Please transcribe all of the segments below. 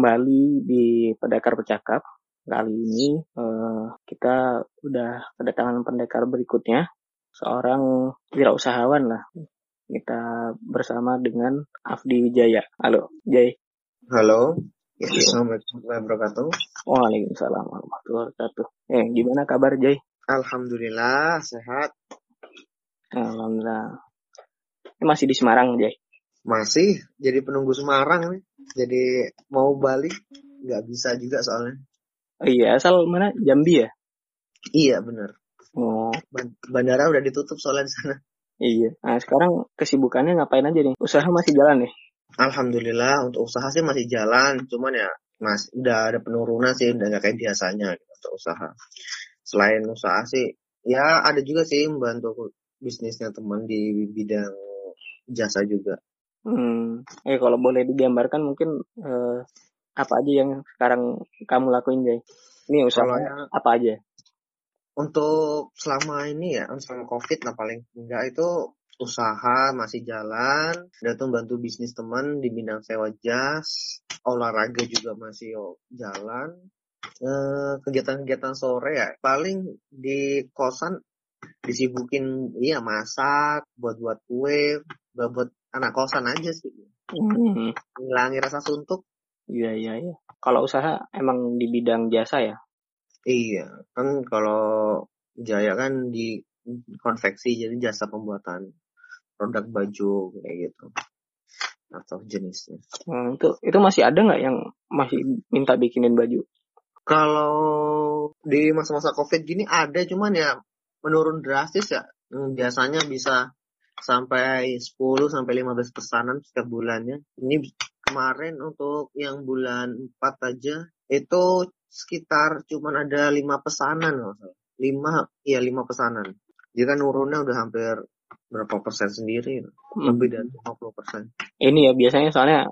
Kembali di Pendekar Bercakap. Kali ini uh, kita udah kedatangan pendekar berikutnya. Seorang wirausahawan lah. Kita bersama dengan Afdi Wijaya. Halo, Jay. Halo. Ya, Assalamualaikum warahmatullahi wabarakatuh. Waalaikumsalam warahmatullahi wabarakatuh. Eh, gimana kabar, Jay? Alhamdulillah, sehat. Alhamdulillah. Ini masih di Semarang, Jay? Masih, jadi penunggu Semarang nih. Jadi mau balik, nggak bisa juga soalnya. Oh iya, asal mana? Jambi ya? Iya, bener. Oh. Bandara udah ditutup soalnya di sana. Iya. Nah, sekarang kesibukannya ngapain aja nih? Usaha masih jalan nih? Alhamdulillah, untuk usaha sih masih jalan. Cuman ya, mas, udah ada penurunan sih, udah nggak kayak biasanya gitu, untuk usaha. Selain usaha sih, ya ada juga sih membantu bisnisnya teman di bidang jasa juga. Hmm, eh kalau boleh digambarkan mungkin eh, apa aja yang sekarang kamu lakuin Jay? Ini usaha yang, apa aja? Untuk selama ini ya, selama COVID nah paling enggak itu usaha masih jalan, dan tuh bantu bisnis teman di bidang sewa jas, olahraga juga masih jalan. Eh, kegiatan-kegiatan sore ya paling di kosan disibukin iya masak buat buat kue buat buat anak kosan aja sih. Hmm. rasa suntuk. Iya iya iya. Kalau usaha emang di bidang jasa ya? Iya, kan kalau Jaya kan di konveksi jadi jasa pembuatan produk baju kayak gitu atau jenisnya. Hmm, itu itu masih ada nggak yang masih minta bikinin baju? Kalau di masa-masa covid gini ada cuman ya menurun drastis ya. Hmm, biasanya bisa sampai 10 sampai 15 pesanan setiap bulannya. Ini kemarin untuk yang bulan 4 aja itu sekitar cuman ada 5 pesanan loh. 5 ya 5 pesanan. Jadi kan nurunnya udah hampir berapa persen sendiri, hmm. lebih dari 50 persen. Ini ya biasanya soalnya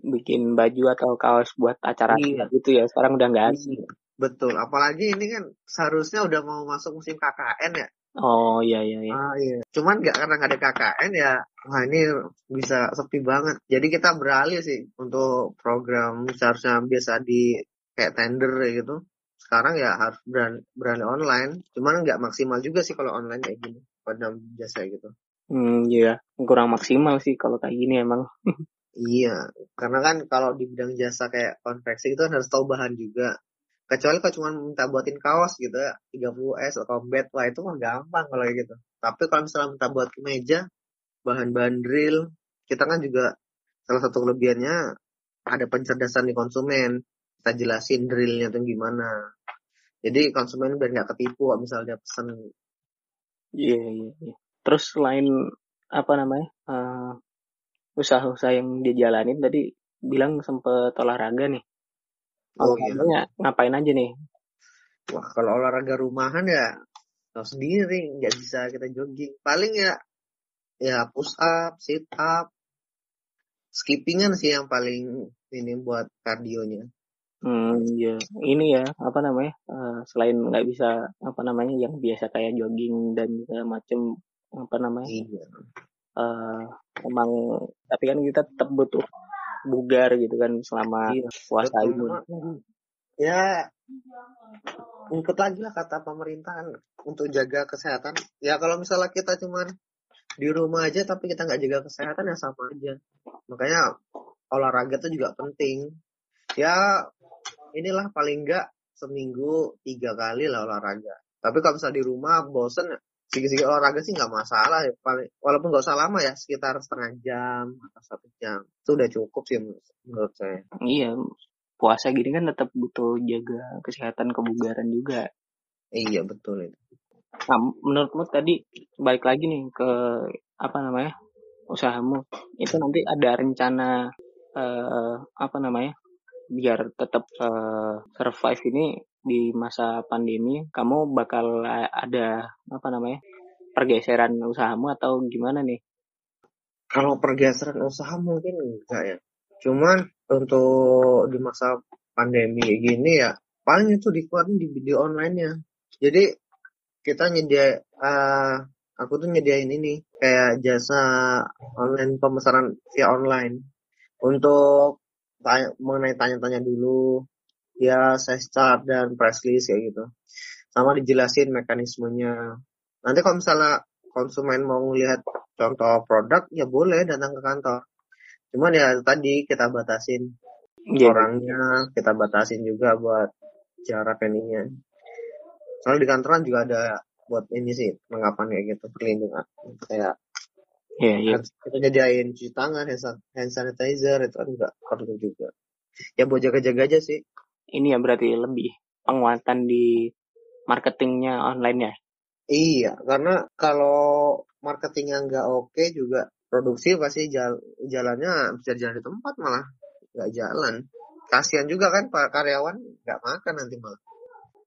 bikin baju atau kaos buat acara iya. gitu ya. Sekarang udah nggak ada. Iya, betul. Apalagi ini kan seharusnya udah mau masuk musim KKN ya. Oh iya iya iya. Ah, iya. Cuman nggak karena nggak ada KKN ya, wah ini bisa sepi banget. Jadi kita beralih sih untuk program seharusnya biasa di kayak tender gitu. Sekarang ya harus berani, berani online. Cuman nggak maksimal juga sih kalau online kayak gini pada jasa gitu. Hmm iya, kurang maksimal sih kalau kayak gini emang. iya, karena kan kalau di bidang jasa kayak konveksi itu kan harus tahu bahan juga kecuali kalau cuma minta buatin kaos gitu ya 30S atau bed wah itu mah gampang kalau gitu. Tapi kalau misalnya minta buat meja bahan-bahan drill kita kan juga salah satu kelebihannya ada pencerdasan di konsumen. Kita jelasin drillnya tuh gimana. Jadi konsumen biar nggak ketipu misalnya pesan iya yeah, iya. Yeah, terus selain apa namanya uh, usaha-usaha yang dia jalanin tadi bilang sempet olahraga nih Oh, iya. ngapain aja nih? Wah, kalau olahraga rumahan ya tahu sendiri, nggak bisa kita jogging. Paling ya ya push up, sit up, skippingan sih yang paling ini buat kardionya. Hmm, ya. Ini ya, apa namanya? Uh, selain nggak bisa apa namanya yang biasa kayak jogging dan segala macem apa namanya? Iya. Uh, emang tapi kan kita tetap butuh bugar gitu kan selama iya, puasa ini. Ya ikut lagi lah kata pemerintahan untuk jaga kesehatan. Ya kalau misalnya kita cuman di rumah aja tapi kita nggak jaga kesehatan ya sama aja. Makanya olahraga itu juga penting. Ya inilah paling nggak seminggu tiga kali lah olahraga. Tapi kalau misalnya di rumah bosen sedikit-sedikit olahraga sih nggak masalah ya paling walaupun nggak usah lama ya sekitar setengah jam atau satu jam. Itu udah cukup sih menurut saya. Iya puasa gini kan tetap butuh jaga kesehatan kebugaran juga. Iya betul itu. Nah menurutmu tadi balik lagi nih ke apa namanya usahamu. Itu nanti ada rencana uh, apa namanya biar tetap uh, survive ini di masa pandemi kamu bakal ada apa namanya pergeseran usahamu atau gimana nih? Kalau pergeseran usaha mungkin enggak ya. Cuman untuk di masa pandemi gini ya paling itu dikeluarin di video online ya. Jadi kita nyedia uh, aku tuh nyediain ini kayak jasa online pemesanan via online. untuk tanya, mengenai tanya-tanya dulu ya saya start dan press list kayak gitu. Sama dijelasin mekanismenya. Nanti kalau misalnya konsumen mau lihat contoh produk ya boleh datang ke kantor. Cuman ya tadi kita batasin yeah. orangnya kita batasin juga buat jarak ininya. Soalnya di kantoran juga ada buat ini sih mengapa kayak gitu perlindungan. Kayak yeah, yeah. kita jadiin cuci tangan hand sanitizer itu kan juga perlu juga. Ya buat jaga-jaga aja sih ini ya berarti lebih penguatan di marketingnya online ya? Iya karena kalau marketingnya nggak oke juga produksi pasti jal jalannya bisa jalan di tempat malah nggak jalan. Kasihan juga kan para karyawan nggak makan nanti malah.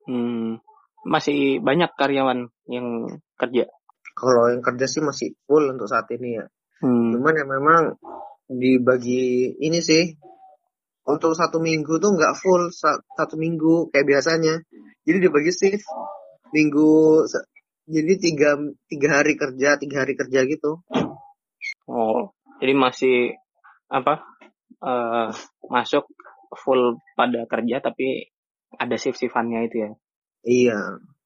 Hmm, masih banyak karyawan yang kerja? Kalau yang kerja sih masih full untuk saat ini ya. Hmm. cuman ya memang dibagi ini sih untuk satu minggu tuh nggak full satu minggu kayak biasanya. Jadi dibagi shift minggu jadi tiga tiga hari kerja tiga hari kerja gitu. Oh jadi masih apa uh, masuk full pada kerja tapi ada shift shiftannya itu ya? Iya.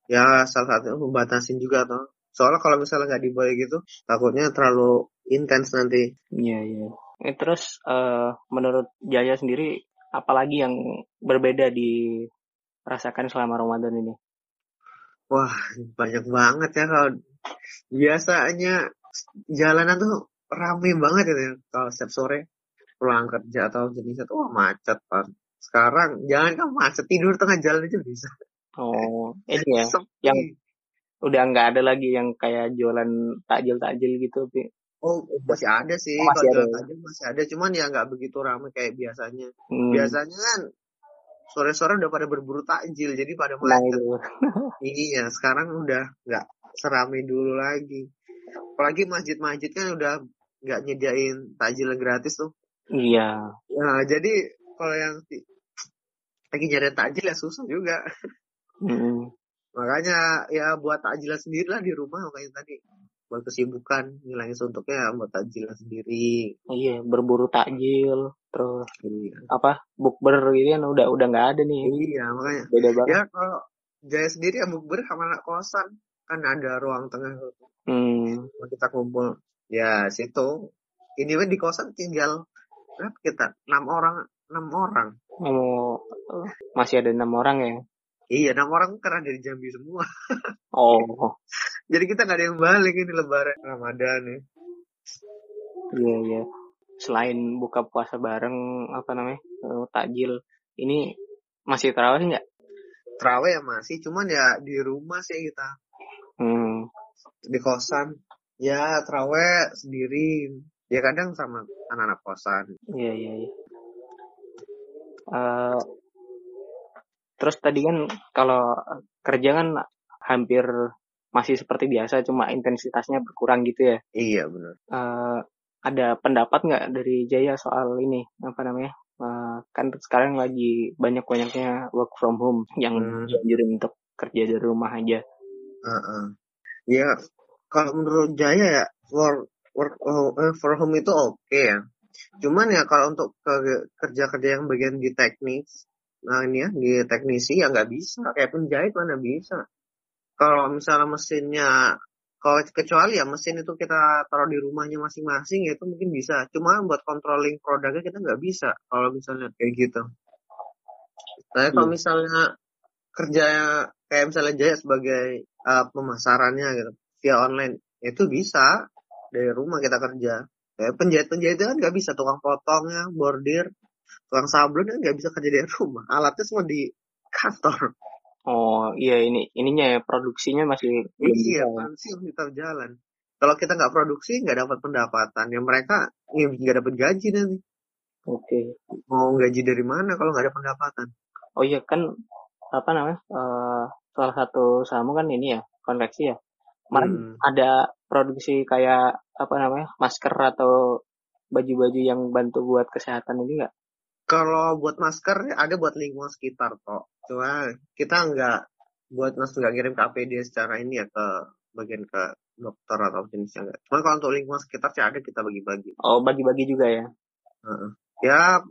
Ya salah satu membatasin juga tuh soalnya kalau misalnya nggak diboleh gitu takutnya terlalu intens nanti. Iya iya terus uh, menurut Jaya sendiri apalagi yang berbeda dirasakan selama Ramadan ini? Wah banyak banget ya kalau biasanya jalanan tuh rame banget ya kalau setiap sore pulang kerja atau jenisnya tuh wah macet kan. Sekarang jangan kan macet tidur tengah jalan aja bisa. Oh ini ya yang udah nggak ada lagi yang kayak jualan takjil takjil gitu Oh masih ada sih, oh, masih ada. Aja masih ada, cuman ya nggak begitu ramai kayak biasanya. Hmm. Biasanya kan sore-sore udah pada berburu takjil, jadi pada macet. Nah, iya, sekarang udah nggak seramai dulu lagi. Apalagi masjid-masjid kan udah nggak nyediain takjil gratis tuh. Iya. Nah, jadi kalau yang lagi nyari takjil ya susah juga. Hmm. Makanya ya buat takjil sendiri lah di rumah makanya tadi buat kesibukan ngilangin suntuknya buat takjil sendiri. Iya berburu takjil terus iya. apa bukber gitu kan udah udah nggak ada nih. Iya makanya. Beda banget. Ya kalau Jaya sendiri ya bukber sama anak kosan. Kan ada ruang tengah. Hmm. kita kumpul ya situ. Ini kan di kosan tinggal berapa kita? Enam orang enam orang. Oh masih ada enam orang ya Iya, enam orang karena dari Jambi semua. oh. Jadi kita nggak ada yang balik ini Lebaran Ramadan ya. Iya iya. Selain buka puasa bareng apa namanya uh, takjil, ini masih terawih nggak? Terawih ya masih, cuman ya di rumah sih kita. Hmm. Di kosan. Ya terawih sendiri. Ya kadang sama anak-anak kosan. Iya iya. iya. Uh, Terus tadi kan kalau kerja kan hampir masih seperti biasa, cuma intensitasnya berkurang gitu ya. Iya benar. Uh, ada pendapat nggak dari Jaya soal ini apa namanya? Uh, kan sekarang lagi banyak banyaknya work from home yang hmm. dianjurin untuk kerja dari rumah aja. Uh -uh. Ya kalau menurut Jaya ya work work uh, for home itu oke okay ya. Cuman ya kalau untuk kerja-kerja yang bagian di teknik nah ini ya di teknisi ya nggak bisa. Kayak penjahit mana bisa. Kalau misalnya mesinnya kalau kecuali ya mesin itu kita taruh di rumahnya masing-masing ya itu mungkin bisa. Cuma buat controlling produknya kita nggak bisa kalau misalnya kayak gitu. Nah kalau hmm. misalnya kerja kayak misalnya Jaya sebagai uh, pemasarannya gitu via online itu bisa. Dari rumah kita kerja. Kayak penjahit penjahit kan nggak bisa tukang potongnya bordir tukang sablon kan nggak bisa kerja dari rumah. Alatnya semua di kantor. Oh iya ini ininya ya produksinya masih iya masih tetap jalan. Kalau kita nggak produksi nggak dapat pendapatan. Ya mereka nggak dapat gaji nanti. Oke. Okay. mau gaji dari mana kalau nggak ada pendapatan? Oh iya kan apa namanya uh, salah satu saham kan ini ya konveksi ya. Kemarin hmm. ada produksi kayak apa namanya masker atau baju-baju yang bantu buat kesehatan ini nggak kalau buat masker ada buat lingkungan sekitar kok. Cuma kita nggak buat masker nggak ngirim ke APD secara ini ya ke bagian ke dokter atau jenisnya enggak. Cuma kalau untuk lingkungan sekitar sih ada kita bagi-bagi. Oh bagi-bagi juga ya. Uh-uh. ya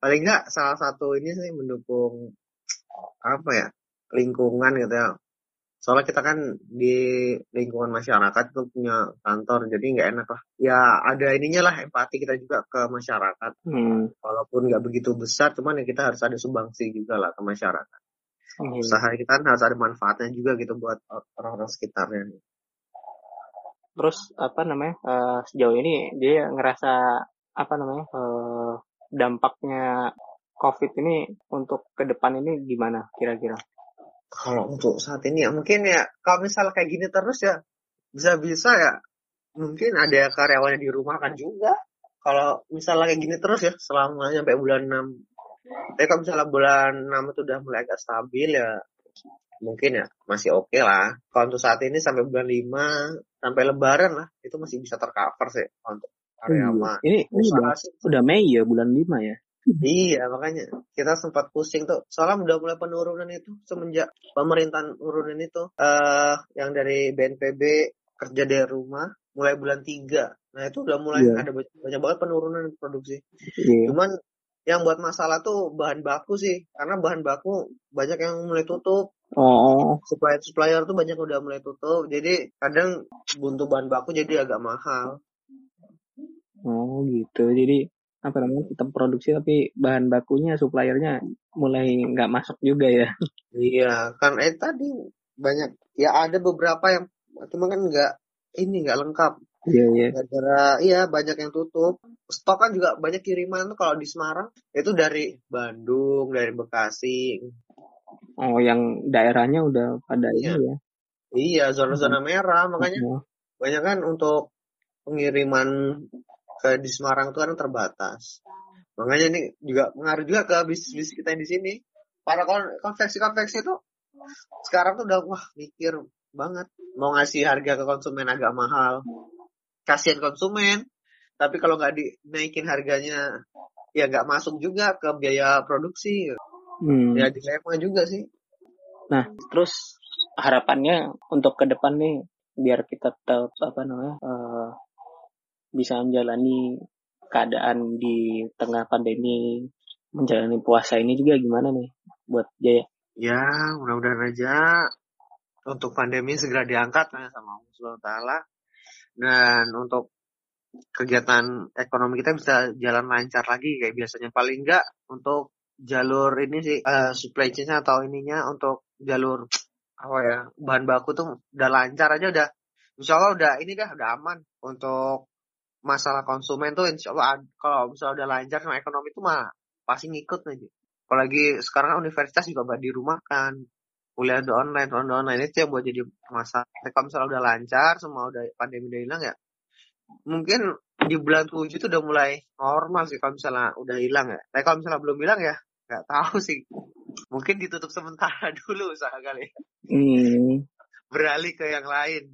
paling nggak salah satu ini sih mendukung apa ya lingkungan gitu ya soalnya kita kan di lingkungan masyarakat itu punya kantor jadi nggak enak lah ya ada ininya lah empati kita juga ke masyarakat Hmm. walaupun nggak begitu besar cuman ya kita harus ada sumbangsi juga lah ke masyarakat Iya. usaha kita kan harus ada manfaatnya juga gitu buat orang-orang sekitarnya Terus apa namanya eh, sejauh ini dia ngerasa apa namanya eh, dampaknya COVID ini untuk ke depan ini gimana kira-kira? Kalau untuk saat ini ya mungkin ya kalau misalnya kayak gini terus ya bisa-bisa ya. Mungkin ada karyawannya di rumah kan juga. Kalau misalnya kayak gini terus ya selama sampai bulan 6 tapi kalau misalnya bulan 6 itu udah mulai agak stabil ya mungkin ya masih oke lah. Kalau untuk saat ini sampai bulan 5 sampai lebaran lah itu masih bisa tercover sih untuk karyawan. Ini, ini udah, udah Mei ya bulan 5 ya. Iya makanya kita sempat pusing tuh. Soalnya udah mulai penurunan itu semenjak pemerintahan nurunin itu eh yang dari BNPB kerja dari rumah mulai bulan 3 nah itu udah mulai Iya. ada banyak, banyak banget penurunan produksi. Iya. cuman yang buat masalah tuh bahan baku sih karena bahan baku banyak yang mulai tutup. Oh, supplier supplier tuh banyak udah mulai tutup. Jadi kadang buntu bahan baku jadi agak mahal. Oh gitu. Jadi apa namanya tetap produksi tapi bahan bakunya suppliernya mulai nggak masuk juga ya. Iya, kan eh tadi banyak ya ada beberapa yang cuma kan nggak ini nggak lengkap. Iya iya. Gara-gara iya banyak yang tutup. Stok kan juga banyak kiriman tuh kalau di Semarang itu dari Bandung, dari Bekasi. Oh yang daerahnya udah pada Iya. ini ya. Iya, zona-zona merah makanya Oh, banyak kan untuk pengiriman ke di Semarang tuh kan terbatas. Makanya ini juga mengaruh juga ke bisnis-bisnis kita yang di sini. Para kon- konveksi-konveksi itu sekarang tuh udah wah mikir banget mau ngasih harga ke konsumen agak mahal. Kasihan konsumen. Tapi kalau nggak dinaikin harganya ya nggak masuk juga ke biaya produksi. Hmm. Ya dilema juga sih. Nah, terus harapannya untuk ke depan nih biar kita tetap apa namanya eh, bisa menjalani keadaan di tengah pandemi, menjalani puasa ini juga gimana nih buat Jaya? Ya, mudah-mudahan aja untuk pandemi segera diangkat ya, sama Allah Subhanahu taala. Dan untuk kegiatan ekonomi kita bisa jalan lancar lagi kayak biasanya. Paling enggak untuk jalur ini sih eh, supply chain atau ininya untuk jalur apa ya bahan baku tuh udah lancar aja udah insya Allah udah ini dah udah aman untuk masalah konsumen tuh insya Allah kalau misalnya udah lancar sama ekonomi tuh mah pasti ngikut aja. Apalagi sekarang kan universitas juga buat dirumahkan kuliah udah online, udah online itu yang buat jadi masalah. Kalau misalnya udah lancar, semua udah pandemi udah hilang ya, mungkin di bulan 7 itu udah mulai normal sih kalau misalnya udah hilang ya. Tapi kalau misalnya belum hilang ya, nggak tahu sih. Mungkin ditutup sementara dulu usaha kali. ya. Hmm, Beralih ke yang lain.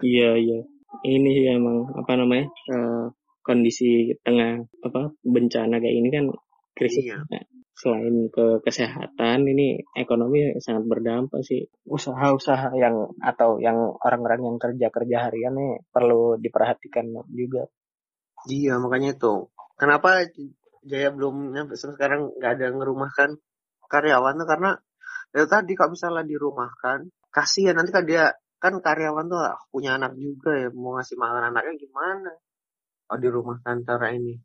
iya iya. Ini sih emang apa namanya eh, kondisi tengah apa bencana kayak ini kan krisis. Iya. Nah, Selain ke kesehatan, ini ekonomi sangat berdampak sih. Usaha-usaha yang atau yang orang-orang yang kerja-kerja harian nih perlu diperhatikan juga. Iya, makanya itu. Kenapa Jaya belum sekarang nggak ada ngerumahkan karyawan tuh karena itu tadi kalau misalnya dirumahkan, kasihan nanti kan dia kan karyawan tuh punya anak juga ya mau ngasih makan anaknya gimana? Kalau dirumahkan cara ini.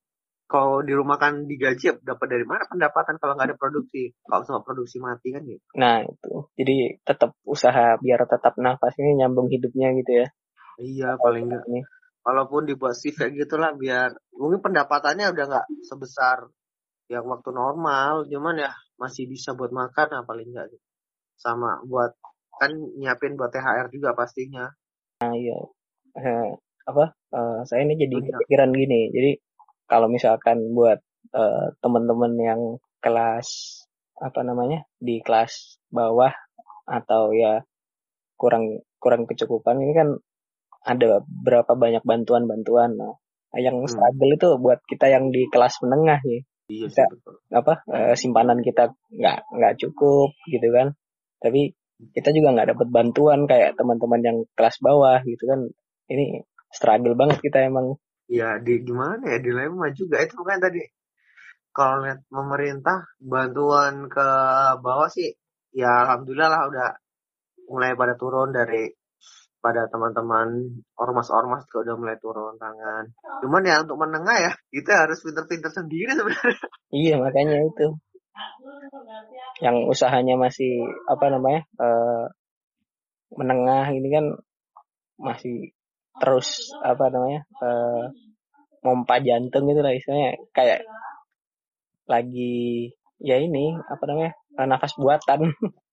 Kalau dirumahkan digaji ya dapat dari mana pendapatan kalau nggak ada produksi? Kalau sama produksi mati kan gitu. Nah itu, jadi tetap usaha biar tetap nafas ini nyambung hidupnya gitu ya. Iya, paling nggak. Ini. Walaupun dibuat shift kayak gitulah biar mungkin pendapatannya udah nggak sebesar yang waktu normal, cuman ya masih bisa buat makan lah paling nggak. gitu. Sama buat kan nyiapin buat THR juga pastinya. Nah iya, Eh, apa? eh, saya ini jadi Iya. kepikiran gini. Jadi kalau misalkan buat eh, teman-teman yang kelas apa namanya di kelas bawah atau ya kurang kurang kecukupan ini kan ada berapa banyak bantuan-bantuan. Nah, yang Hmm. struggle itu buat kita yang di kelas menengah nih. Iya sih betul. apa simpanan kita nggak nggak cukup gitu kan tapi kita juga nggak dapat bantuan kayak teman-teman yang kelas bawah gitu kan ini struggle banget kita emang Ya di gimana ya dilema juga itu kan tadi kalau lihat pemerintah bantuan ke bawah sih ya alhamdulillah lah udah mulai pada turun dari pada teman-teman ormas-ormas juga udah mulai turun tangan. Cuman ya untuk menengah ya kita harus pinter-pinter sendiri sebenarnya. Iya makanya itu. Yang usahanya masih apa namanya uh, menengah ini kan masih terus apa namanya uh, mompa jantung gitu lah istilahnya kayak lagi ya ini apa namanya nafas buatan.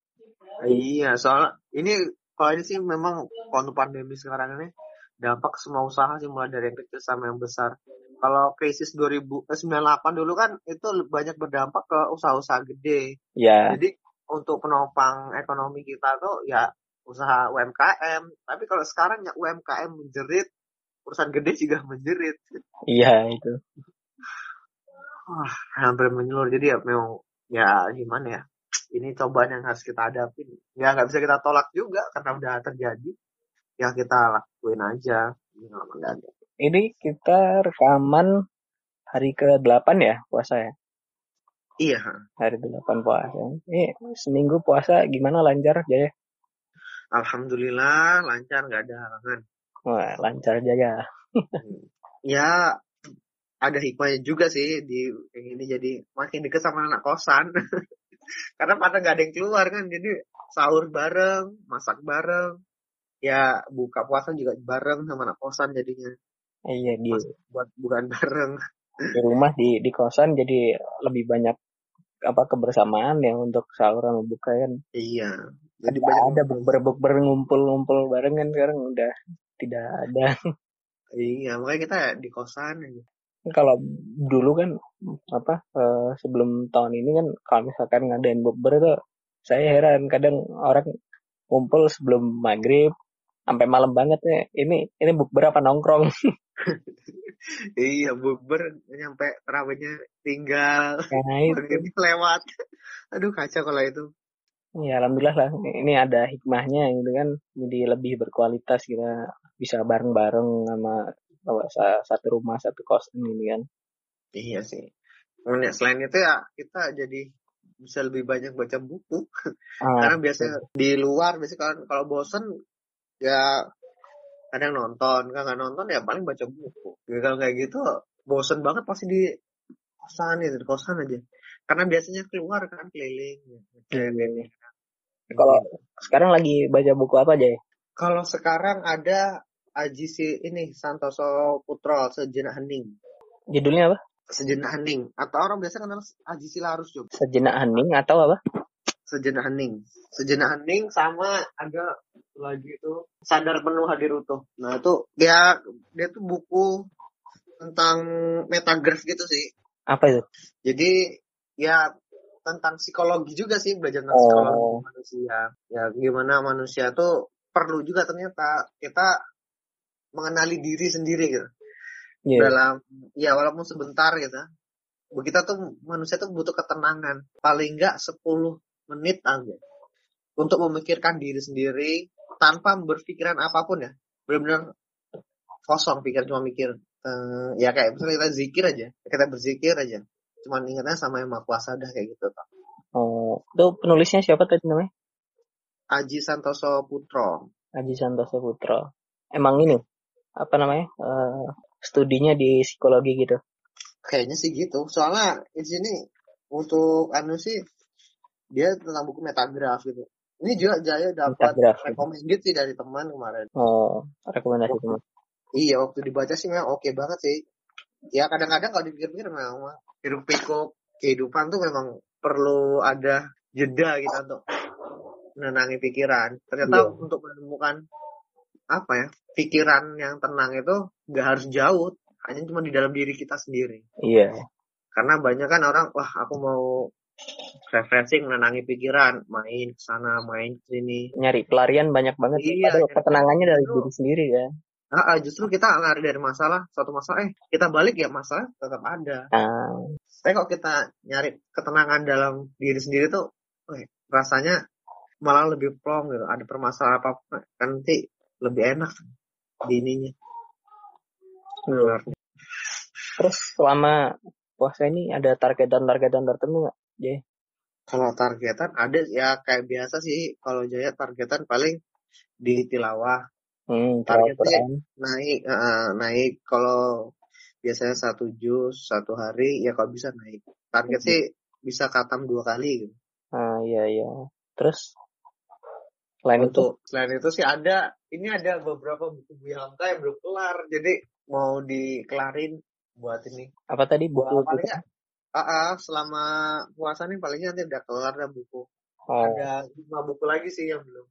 iya soal ini kalau ini sih memang waktu pandemi sekarang ini dampak semua usaha sih mulai dari yang kecil sampai yang besar. Kalau krisis 2098 eh, dulu kan itu banyak berdampak ke usaha-usaha gede. Ya. Jadi untuk penopang ekonomi kita tuh ya usaha UMKM. Tapi kalau sekarang ya UMKM menjerit, perusahaan gede juga menjerit. Iya itu. Wah, hampir menyeluruh. Jadi ya memang ya gimana ya ini cobaan yang harus kita hadapin ya nggak bisa kita tolak juga karena udah terjadi ya kita lakuin aja ini kita rekaman hari ke 8 ya puasa ya? Iya. Hari ke 8 puasa. Ini seminggu puasa gimana? Lancar aja ya? Alhamdulillah lancar. Nggak ada halangan. Wah, lancar aja ya. Ya ada hikmahnya juga sih di ini. Jadi makin deket sama anak kosan. Karena pada nggak ada yang keluar kan. Jadi sahur bareng masak bareng. Ya buka puasa juga bareng sama anak kosan jadinya iya di buat bukan bareng. di rumah di di kosan jadi lebih banyak apa kebersamaan ya untuk sahur sama buka kan. Iya. Jadi banyak ada berbuk ngumpul-ngumpul bareng kan sekarang udah tidak ada. Iya makanya kita di kosan aja. Kalau dulu kan apa uh, sebelum tahun ini kan kalau misalkan ngadain bukber tuh saya heran kadang orang ngumpul sebelum maghrib sampai malam banget nih. Ini ini bukber apa nongkrong? Iya bukber nyampe terawihnya tinggal. Nah, itu. lewat. Aduh kacau kalau itu. Ya alhamdulillah lah. Ini ada hikmahnya gitu kan. Jadi lebih berkualitas kita bisa bareng-bareng sama satu rumah satu kosan ini kan. Iya sih. Ya, selain itu ya kita jadi bisa lebih banyak baca buku. Ah, karena biasanya di luar biasanya kalau kalau bosen ya kadang nonton kan nggak nonton ya paling baca buku ya, kalau kayak gitu bosen banget pasti di kosan ya di kosan aja karena biasanya keluar kan keliling keliling kalau sekarang lagi baca buku apa aja ya kalau sekarang ada Aji si ini Santoso Putro Sejenak Hening. Judulnya apa? Sejenak Hening. Atau orang biasa kenal Aji Silarus juga. Sejenak Hening atau apa? Sejenak Hening. Sejenak Hening sama ada lagi itu Sadar Penuh Hadir Utuh. Nah itu dia dia tuh buku tentang metagraph gitu sih. Apa itu? Jadi ya tentang psikologi juga sih belajar tentang oh. psikologi manusia. Ya gimana manusia tuh perlu juga ternyata kita mengenali diri sendiri gitu. Yeah. Dalam ya walaupun sebentar gitu. Kita tuh manusia tuh butuh ketenangan paling enggak 10 menit aja untuk memikirkan diri sendiri tanpa berpikiran apa pun ya. Benar-benar kosong pikir cuma mikir uh, ya kayak misalnya kita zikir aja, kita berzikir aja. Cuman ingatnya sama yang Maha Kuasa dah kayak gitu toh. Oh, itu penulisnya siapa tadi namanya? Aji Santoso Putro. Aji Santoso Putro. Emang ini apa namanya uh, studinya di psikologi gitu kayaknya sih gitu soalnya di sini untuk anu sih dia tentang buku metagraf gitu ini juga Jaya dapat recommended sih dari teman kemarin. Oh rekomendasi teman. Iya waktu dibaca sih memang oke okay banget sih. Ya kadang-kadang kalau dipikir-pikir memang hidup pikuk kehidupan tuh memang perlu ada jeda gitu untuk menenangi pikiran. Ternyata iya. untuk menemukan apa ya pikiran yang tenang itu nggak harus jauh. Hanya cuma di dalam diri kita sendiri. Iya. Karena banyak kan orang wah aku mau refreshing menenangi pikiran main ke sana main ke sini. Nyari pelarian banyak banget iya, Padahal ketenangannya dari diri sendiri ya Ah, justru kita lari dari masalah, satu masalah, eh kita balik ya masalah tetap ada. Ah. Tapi kok kita nyari ketenangan dalam diri sendiri tuh, eh, rasanya malah lebih plong gitu. Ada permasalahan apa kan nanti lebih enak di ininya. Terus selama puasa ini ada targetan-targetan tertentu nggak, Jay? Kalau targetan ada ya kayak biasa sih. Kalau Jaya targetan paling di tilawah. Hmm, targetnya naik, uh, naik. Kalau biasanya satu jus satu hari ya kalau bisa naik. Target hmm. sih bisa katam dua kali gitu. Ah iya iya. Terus selain Untuk, itu selain itu sih ada ini ada beberapa buku buku Hamka yang belum kelar jadi mau dikelarin buat ini. Apa tadi buku? Paling Ah, uh, selama puasa nih palingnya nanti udah kelar dah buku. Oh. Ada lima buku lagi sih yang belum.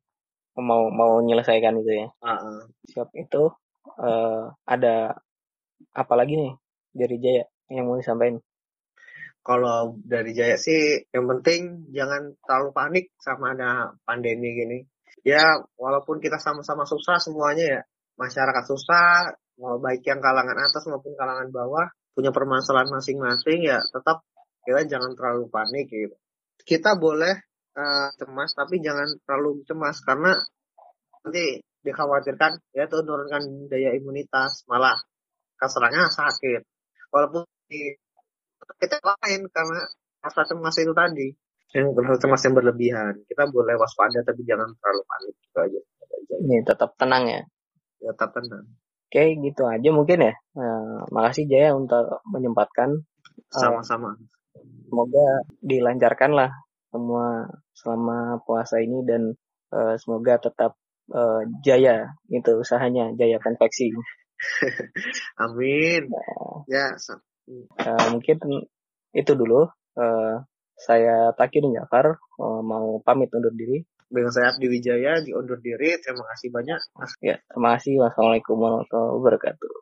Mau mau menyelesaikan itu ya. Uh, uh. Siap itu uh, ada apa lagi nih dari Jaya yang mau disampaikan? Kalau dari Jaya sih yang penting jangan terlalu panik sama ada pandemi gini. Ya walaupun kita sama-sama susah semuanya ya masyarakat susah mau baik yang kalangan atas maupun kalangan bawah punya permasalahan masing-masing ya tetap kita jangan terlalu panik gitu. Kita boleh uh, cemas tapi jangan terlalu cemas karena nanti dikhawatirkan ya itu menurunkan daya imunitas malah keserangnya sakit. Walaupun di kita lain karena rasa cemas itu tadi yang rasa cemas yang berlebihan kita boleh waspada tapi jangan terlalu panik gitu aja. Ini tetap tenang ya. ya tetap tenang. Oke, gitu aja mungkin ya. Nah, makasih Jaya untuk menyempatkan. Eh, Sama-sama. Uh, semoga dilancarkan lah semua selama puasa ini dan uh, semoga tetap uh, jaya itu usahanya Jaya Konveksi. Amin. Nah, ya. Uh, mungkin itu dulu. Uh, saya Takin Jafar uh, mau pamit undur diri dengan saya Abdi Wijaya diundur diri. Terima kasih banyak. Ya, terima kasih. Wassalamualaikum warahmatullahi wabarakatuh.